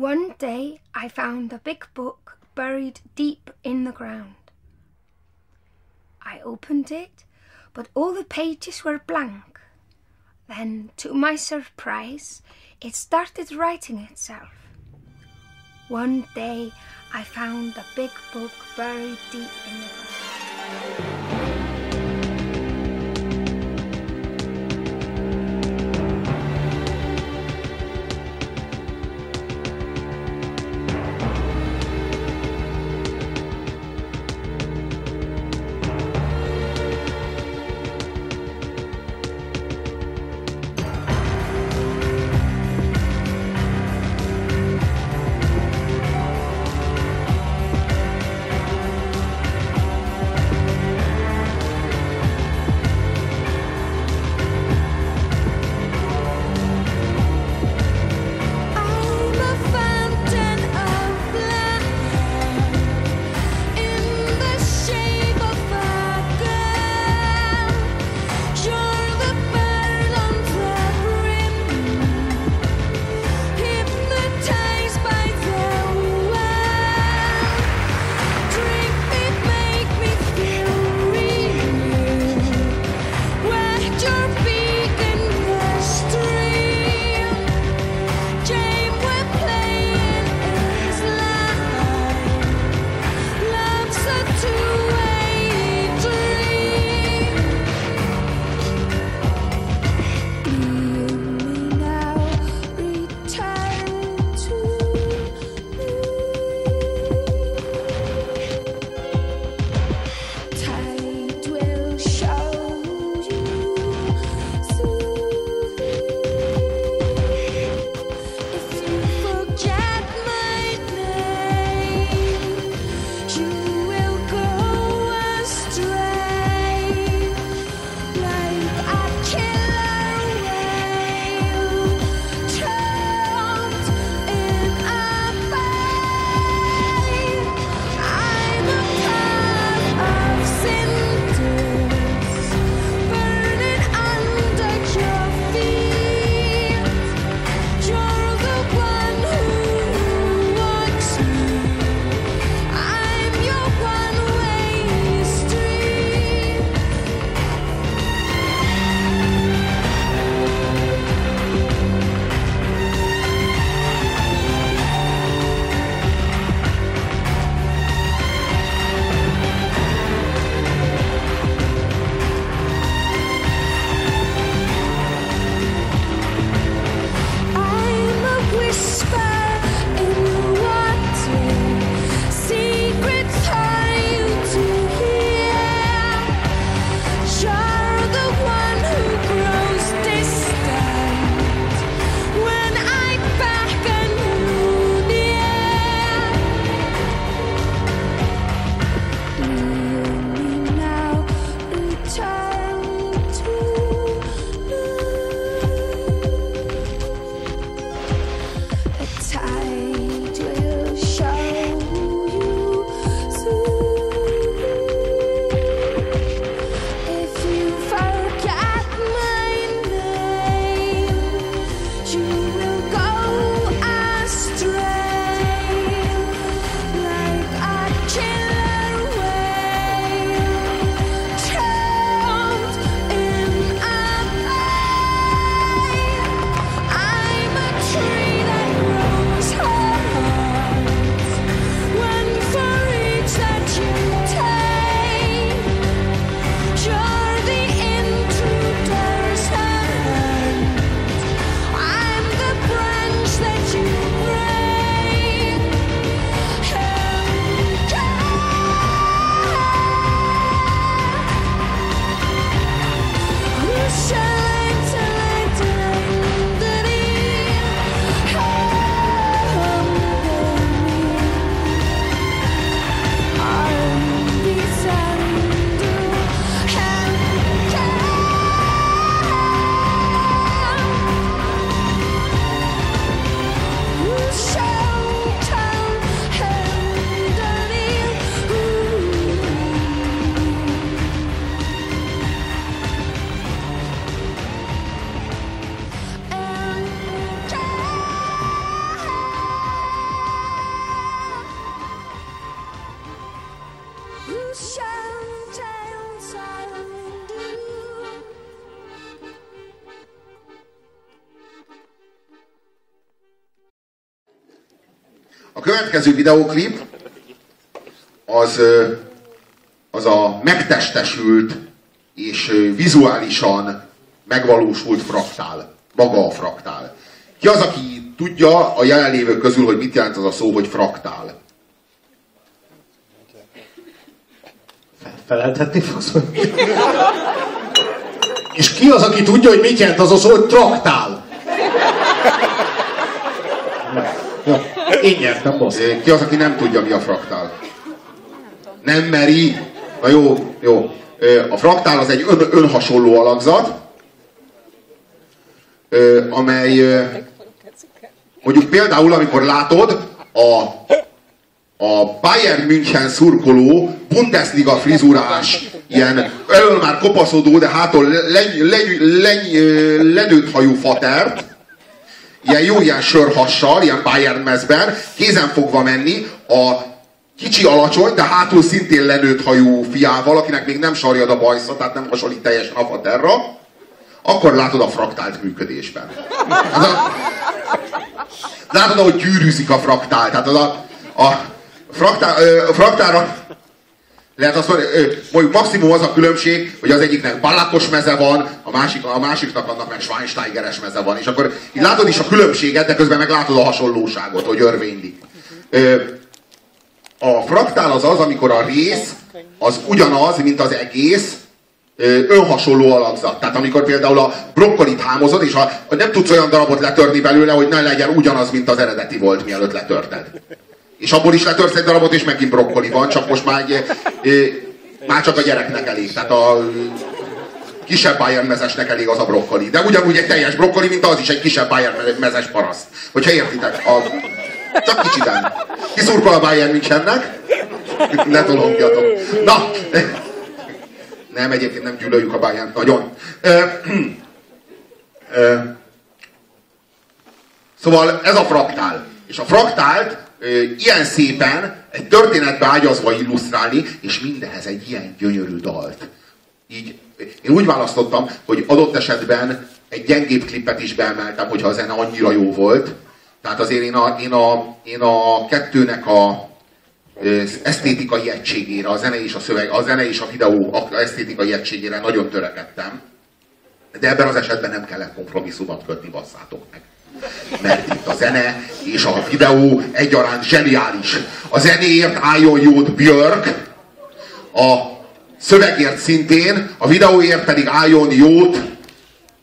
One day I found a big book buried deep in the ground. I opened it, but all the pages were blank. Then, to my surprise, it started writing itself. One day I found a big book buried deep in the ground. Következő videóklip az, az a megtestesült és vizuálisan megvalósult fraktál. Maga a fraktál. Ki az, aki tudja a jelenlévők közül, hogy mit jelent az a szó, hogy fraktál? Feleltetni fogsz, hogy... És ki az, aki tudja, hogy mit jelent az a szó, hogy traktál? Én nyertem, boss. Ki az, aki nem tudja, mi a fraktál? Nem meri. Na jó, jó. A fraktál az egy ön, önhasonló alakzat, amely mondjuk például, amikor látod a, a Bayern München szurkoló Bundesliga frizurás, ilyen elől már kopaszodó, de hátul leny, leny, leny, lenőtt hajú fatert, ilyen jó ilyen sörhassal, ilyen Bayern mezben, kézen fogva menni a kicsi alacsony, de hátul szintén lenőtt hajú fiával, akinek még nem sarjad a bajsza, tehát nem hasonlít teljesen a faterra, akkor látod a fraktált működésben. Hát a, látod, ahogy gyűrűzik a fraktál. Tehát az a, a, fraktál, a fraktára lehet azt mondani, mondjuk maximum az a különbség, hogy az egyiknek balakos meze van, a, másik, a másiknak annak meg Schweinsteigeres meze van. És akkor így látod is a különbséget, de közben meg látod a hasonlóságot, hogy örvénylik. A fraktál az az, amikor a rész az ugyanaz, mint az egész, önhasonló alakzat. Tehát amikor például a brokkolit hámozod, és ha nem tudsz olyan darabot letörni belőle, hogy ne legyen ugyanaz, mint az eredeti volt, mielőtt letörted. És abból is letörsz egy darabot, és megint brokkoli van, csak most már, egy, már csak a gyereknek elég. Tehát a kisebb Bayern mezesnek elég az a brokkoli. De ugyanúgy egy teljes brokkoli, mint az is egy kisebb Bayern mezes paraszt. Hogyha értitek. A, csak kicsiden. Kiszurkol a Bayern Münchennek. Ne tolongjatok. Na, nem, egyébként nem gyűlöljük a Bayern nagyon. Szóval ez a fraktál. És a fraktált ilyen szépen egy történetbe ágyazva illusztrálni, és mindenhez egy ilyen gyönyörű dalt. Így én úgy választottam, hogy adott esetben egy gyengébb klipet is beemeltem, hogyha a zene annyira jó volt. Tehát azért én a, én a, én a kettőnek a, esztétikai egységére, a zene és a szöveg, a zene és a videó esztétikai egységére nagyon törekedtem. De ebben az esetben nem kellett kompromisszumot kötni, basszátok meg. Mert itt a zene és a videó egyaránt zseniális. A zenéért álljon jót Björk, a szövegért szintén, a videóért pedig álljon jót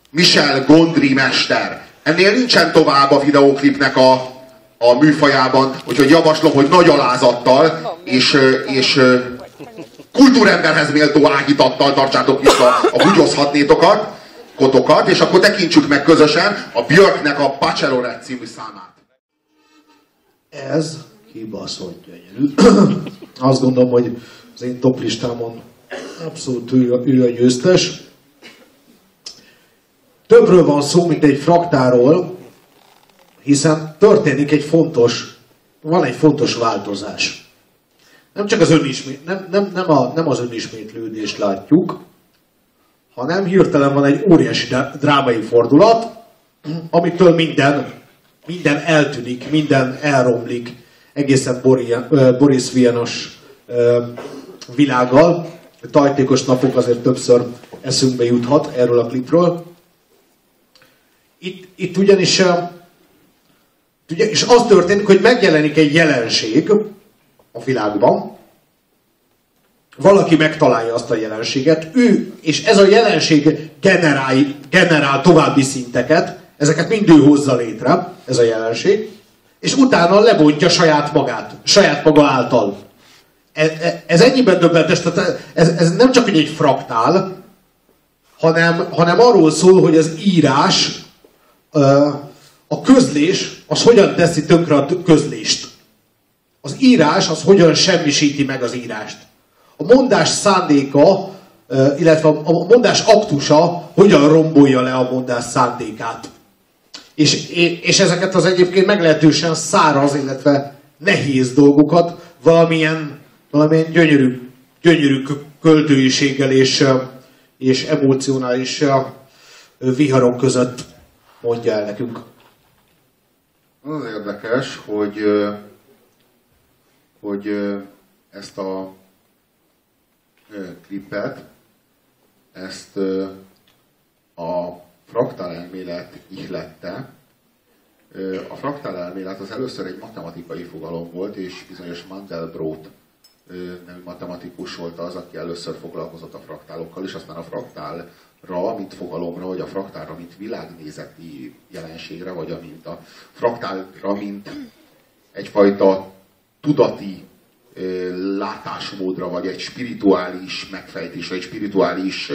Michel Gondry mester. Ennél nincsen tovább a videóklipnek a a műfajában, úgyhogy javaslom, hogy nagy alázattal és, és kultúremberhez méltó áhítattal tartsátok vissza a bugyozhatnétokat, kotokat, és akkor tekintsük meg közösen a Björknek a Bachelorette című számát. Ez kibaszott gyönyörű. Azt gondolom, hogy az én top listámon abszolút ő, ő a győztes. Többről van szó, mint egy fraktáról, hiszen történik egy fontos, van egy fontos változás. Nem csak az önismét, nem, nem, nem, a, nem az önismétlődést látjuk, hanem hirtelen van egy óriási drámai fordulat, amitől minden, minden eltűnik, minden elromlik, egészen Boris Vianos világgal. Tajtékos napok azért többször eszünkbe juthat erről a klipről. Itt, itt ugyanis Ugye, és az történik, hogy megjelenik egy jelenség a világban, valaki megtalálja azt a jelenséget, ő, és ez a jelenség generál, generál további szinteket, ezeket mind ő hozza létre, ez a jelenség, és utána lebontja saját magát, saját maga által. Ez, e, ez ennyiben döbbentes, tehát ez, ez nem csak egy fraktál, hanem, hanem arról szól, hogy az írás a közlés az hogyan teszi tönkre a közlést. Az írás az hogyan semmisíti meg az írást. A mondás szándéka, illetve a mondás aktusa hogyan rombolja le a mondás szándékát. És, és ezeket az egyébként meglehetősen száraz, illetve nehéz dolgokat valamilyen, valamilyen gyönyörű gyönyörű költőiséggel és, és emocionális viharok között mondja el nekünk. Az érdekes, hogy, hogy ezt a klipet, ezt a fraktál elmélet ihlette. A fraktál elmélet az először egy matematikai fogalom volt, és bizonyos Mandelbrot nevű matematikus volt az, aki először foglalkozott a fraktálokkal, és aztán a fraktálra, mint fogalomra, vagy a fraktálra, mint világnézeti jelenségre, vagy a, mint a fraktálra, mint egyfajta tudati látásmódra, vagy egy spirituális megfejtésre, egy spirituális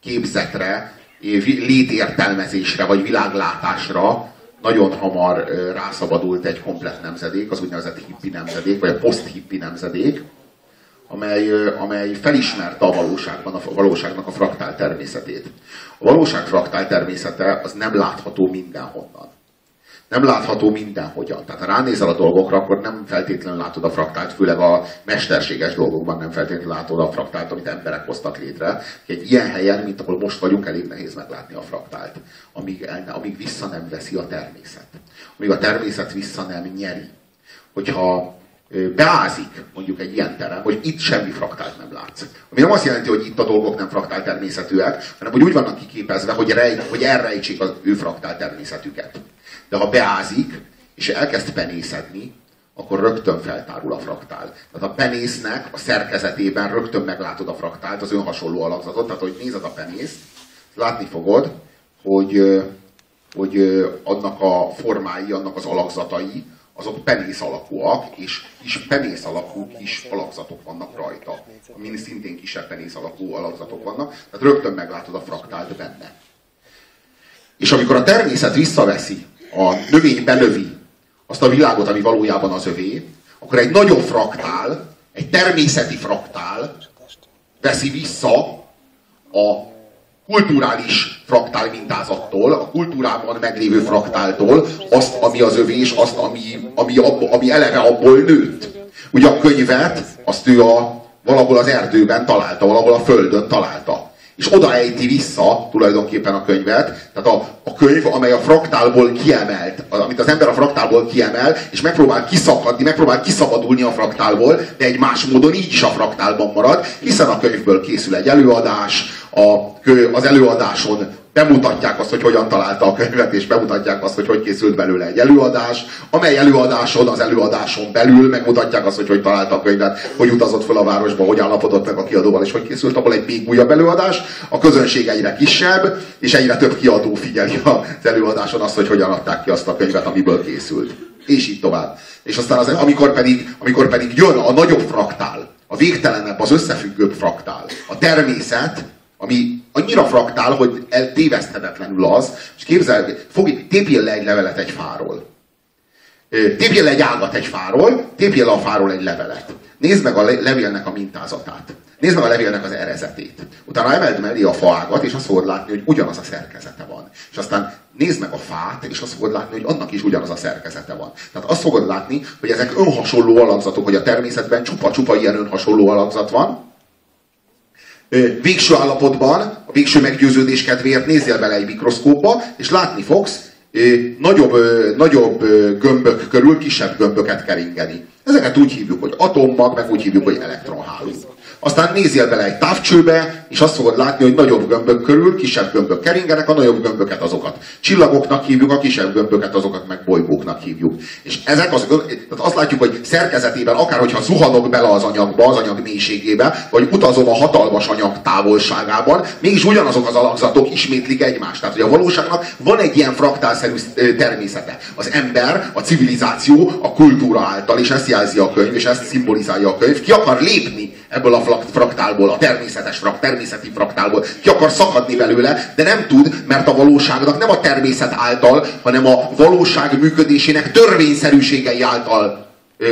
képzetre, létértelmezésre, vagy világlátásra nagyon hamar rászabadult egy komplet nemzedék, az úgynevezett hippi nemzedék, vagy a post-hippi nemzedék, amely, amely felismerte a valóságban, a valóságnak a fraktál természetét. A valóság fraktál természete az nem látható mindenhonnan nem látható mindenhogyan. Tehát ha ránézel a dolgokra, akkor nem feltétlenül látod a fraktált, főleg a mesterséges dolgokban nem feltétlenül látod a fraktált, amit emberek hoztak létre. Egy ilyen helyen, mint ahol most vagyunk, elég nehéz meglátni a fraktált, amíg, el, amíg vissza nem veszi a természet. Amíg a természet vissza nem nyeri. Hogyha beázik mondjuk egy ilyen terem, hogy itt semmi fraktált nem látsz. Ami nem azt jelenti, hogy itt a dolgok nem fraktál természetűek, hanem hogy úgy vannak kiképezve, hogy, rej, hogy elrejtsék az ő fraktál természetüket. De ha beázik, és elkezd penészedni, akkor rögtön feltárul a fraktál. Tehát a penésznek a szerkezetében rögtön meglátod a fraktált, az önhasonló alakzatot. Tehát, hogy nézed a penészt, látni fogod, hogy, hogy annak a formái, annak az alakzatai, azok penész alakúak, és kis penész alakú kis alakzatok vannak rajta, amin szintén kisebb penész alakú alakzatok vannak, tehát rögtön meglátod a fraktált benne. És amikor a természet visszaveszi a növény benövi azt a világot, ami valójában az övé, akkor egy nagyobb fraktál, egy természeti fraktál veszi vissza a kulturális fraktál mintázattól, a kultúrában meglévő fraktáltól azt, ami az övé, és azt, ami, ami, abba, ami eleve abból nőtt. Ugye a könyvet, azt ő a, valahol az erdőben találta, valahol a földön találta és oda ejti vissza tulajdonképpen a könyvet. Tehát a, a könyv, amely a fraktálból kiemelt, amit az ember a fraktálból kiemel, és megpróbál kiszakadni, megpróbál kiszabadulni a fraktálból, de egy más módon így is a fraktálban marad, hiszen a könyvből készül egy előadás, a, az előadáson bemutatják azt, hogy hogyan találta a könyvet, és bemutatják azt, hogy hogy készült belőle egy előadás, amely előadáson, az előadáson belül megmutatják azt, hogy hogy találta a könyvet, hogy utazott fel a városba, hogy állapodott meg a kiadóval, és hogy készült abból egy még újabb előadás. A közönség egyre kisebb, és egyre több kiadó figyeli az előadáson azt, hogy hogyan adták ki azt a könyvet, amiből készült. És így tovább. És aztán az, amikor, pedig, amikor pedig jön a nagyobb fraktál, a végtelenebb, az összefüggőbb fraktál, a természet, ami annyira fraktál, hogy téveszthetetlenül az, és képzel, fog, tépjél le egy levelet egy fáról. Tépjél le egy ágat egy fáról, tépjél le a fáról egy levelet. Nézd meg a levélnek a mintázatát. Nézd meg a levélnek az erezetét. Utána emeld mellé a faágat, és azt fogod látni, hogy ugyanaz a szerkezete van. És aztán nézd meg a fát, és azt fogod látni, hogy annak is ugyanaz a szerkezete van. Tehát azt fogod látni, hogy ezek önhasonló alakzatok, hogy a természetben csupa-csupa ilyen önhasonló alakzat van, végső állapotban, a végső meggyőződés kedvéért nézzél bele egy mikroszkópba, és látni fogsz nagyobb, nagyobb gömbök körül kisebb gömböket keringeni. Ezeket úgy hívjuk, hogy atommag, meg úgy hívjuk, hogy elektronháló. Aztán nézzél bele egy távcsőbe, és azt fogod látni, hogy nagyobb gömbök körül kisebb gömbök keringenek, a nagyobb gömböket azokat csillagoknak hívjuk, a kisebb gömböket azokat meg bolygóknak hívjuk. És ezek az, tehát azt látjuk, hogy szerkezetében, akár hogyha zuhanok bele az anyagba, az anyag mélységébe, vagy utazom a hatalmas anyag távolságában, mégis ugyanazok az alakzatok ismétlik egymást. Tehát, hogy a valóságnak van egy ilyen fraktálszerű természete. Az ember, a civilizáció, a kultúra által, és ezt jelzi a könyv, és ezt szimbolizálja a könyv, ki akar lépni ebből a fraktálból, a természetes frakt, természeti fraktálból. Ki akar szakadni belőle, de nem tud, mert a valóságnak nem a természet által, hanem a valóság működésének törvényszerűségei által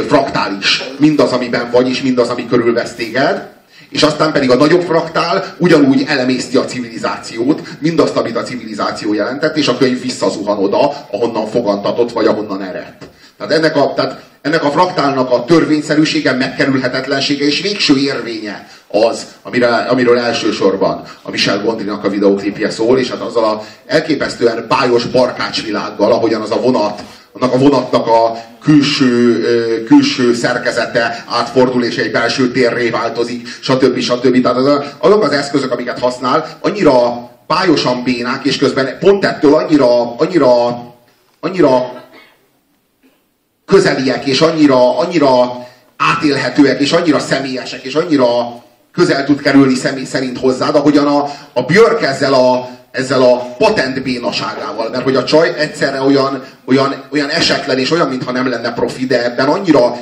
fraktális. Mindaz, amiben vagy, és mindaz, ami körülvesz téged. És aztán pedig a nagyobb fraktál ugyanúgy elemészti a civilizációt, mindazt, amit a civilizáció jelentett, és a könyv visszazuhan oda, ahonnan fogantatott, vagy ahonnan eredt. Tehát ennek a, tehát ennek a fraktálnak a törvényszerűsége, megkerülhetetlensége és végső érvénye az, amire, amiről elsősorban a Michel Gondrynak a videóklipje szól, és hát azzal a elképesztően bájos barkácsvilággal, ahogyan az a vonat, annak a vonatnak a külső, külső szerkezete átfordul, és egy belső térré változik, stb. stb. Tehát az, azok az eszközök, amiket használ, annyira bájosan bénák, és közben pont ettől annyira, annyira, annyira közeliek, és annyira, annyira átélhetőek, és annyira személyesek, és annyira közel tud kerülni személy szerint hozzád, ahogyan a, a Björk ezzel a, ezzel a patent bénaságával, mert hogy a csaj egyszerre olyan, olyan, olyan esetlen és olyan, mintha nem lenne profi, de ebben annyira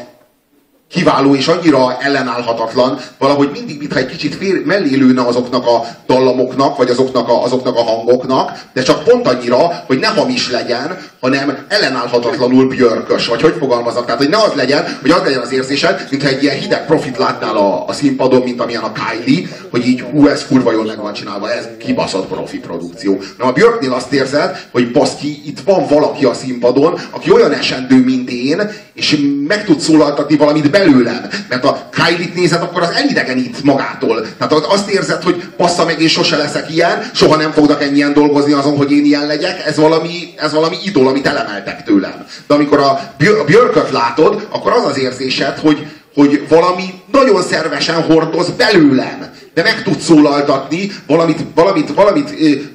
kiváló és annyira ellenállhatatlan, valahogy mindig, mintha egy kicsit fél, mellé lőne azoknak a dallamoknak, vagy azoknak a, azoknak a hangoknak, de csak pont annyira, hogy ne hamis legyen, hanem ellenállhatatlanul björkös, vagy hogy fogalmazok, tehát hogy ne az legyen, hogy az legyen az érzésed, mintha egy ilyen hideg profit látnál a, a színpadon, mint amilyen a Kylie, hogy így hú, ez kurva jól meg van csinálva, ez kibaszott profi produkció. Na a Björknél azt érzed, hogy baszki, itt van valaki a színpadon, aki olyan esendő, mint én, és meg tud szólaltatni valamit belőlem. Mert a Kylie-t nézed, akkor az elidegenít magától. Tehát azt érzed, hogy passza meg, és sose leszek ilyen, soha nem fognak ennyien dolgozni azon, hogy én ilyen legyek, ez valami, ez valami idol, amit elemeltek tőlem. De amikor a Björköt látod, akkor az az érzésed, hogy, hogy valami nagyon szervesen hordoz belőlem, de meg tud szólaltatni, valamit, valamit, valamit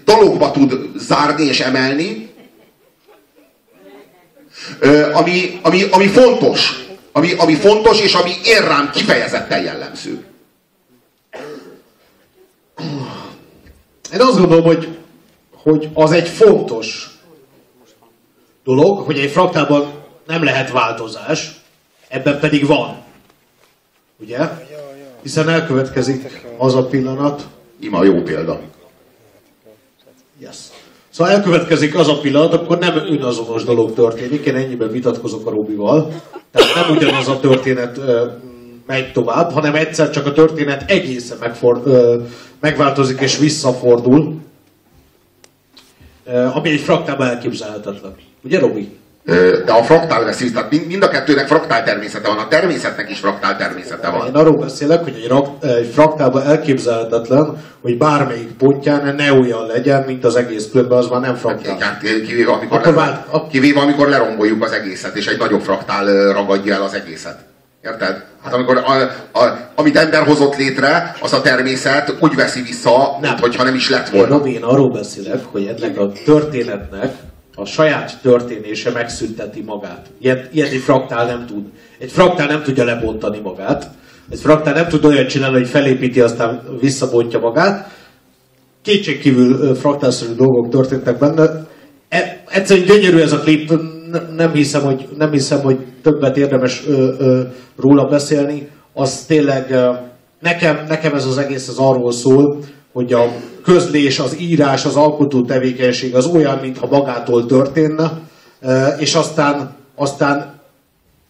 dalokba tud zárni és emelni, ami, ami, ami fontos. Ami, ami fontos, és ami én rám kifejezetten jellemző. Én azt gondolom, hogy, hogy az egy fontos dolog, hogy egy fraktálban nem lehet változás, ebben pedig van. Ugye? Hiszen elkövetkezik az a pillanat. Ima jó példa. Yes. Szóval elkövetkezik az a pillanat, akkor nem önazonos dolog történik, én ennyiben vitatkozok a Robival. Tehát nem ugyanaz a történet ö, megy tovább, hanem egyszer csak a történet egészen megfor, ö, megváltozik és visszafordul. Ö, ami egy fraktában elképzelhetetlen. Ugye, Robi? De a fraktál veszi, tehát mind a kettőnek fraktál természete van, a természetnek is fraktál természete van. Én arról beszélek, hogy egy, rak, egy fraktálban elképzelhetetlen, hogy bármelyik pontján ne olyan legyen, mint az egész különben, az már nem fraktál. Hát, kivéve, amikor, Akkor le, vált- a- kivéve, amikor leromboljuk az egészet, és egy nagyobb fraktál ragadja el az egészet. Érted? Hát amikor a, a, amit ember hozott létre, az a természet úgy veszi vissza, Nem. mint hogyha nem is lett volna. Robi, én arról beszélek, hogy ennek a történetnek a saját történése megszünteti magát. Ilyet, ilyet egy fraktál nem tud. Egy fraktál nem tudja lebontani magát. Egy fraktál nem tud olyat csinálni, hogy felépíti, aztán visszabontja magát. Kétségkívül fraktálszerű dolgok történtek benne. E, egyszerűen gyönyörű ez a klip, nem hiszem, hogy, nem hiszem, hogy többet érdemes ö, ö, róla beszélni. Az tényleg, nekem, nekem ez az egész az arról szól, hogy a közlés, az írás, az alkotó tevékenység az olyan, mintha magától történne, ö, és aztán, aztán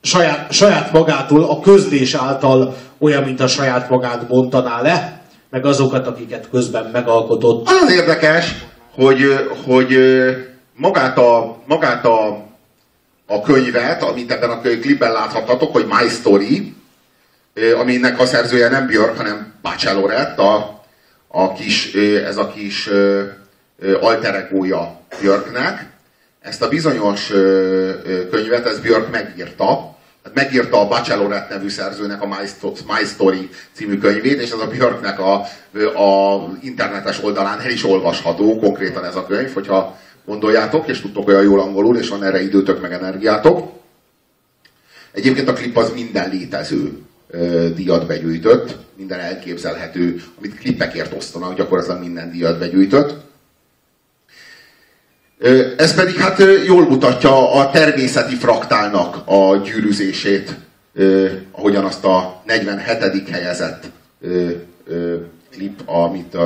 saját, saját magától, a közlés által olyan, mint a saját magát bontaná le, meg azokat, akiket közben megalkotott. Az érdekes, hogy, hogy magát a, magát a, a könyvet, amit ebben a klipben láthattatok, hogy My Story, aminek a szerzője nem Björk, hanem Bachelorette, a, a kis, ez a kis alter egója Björknek. Ezt a bizonyos könyvet, ez Björk megírta, Hát megírta a Bachelorette nevű szerzőnek a My Story című könyvét, és ez a Björknek a, a internetes oldalán el is olvasható, konkrétan ez a könyv, hogyha gondoljátok, és tudtok olyan jól angolul, és van erre időtök meg energiátok. Egyébként a klip az minden létező díjat begyűjtött, minden elképzelhető, amit klippekért osztanak, gyakorlatilag minden díjat begyűjtött. Ez pedig hát jól mutatja a természeti fraktálnak a gyűrűzését, ahogyan azt a 47. helyezett klip, amit a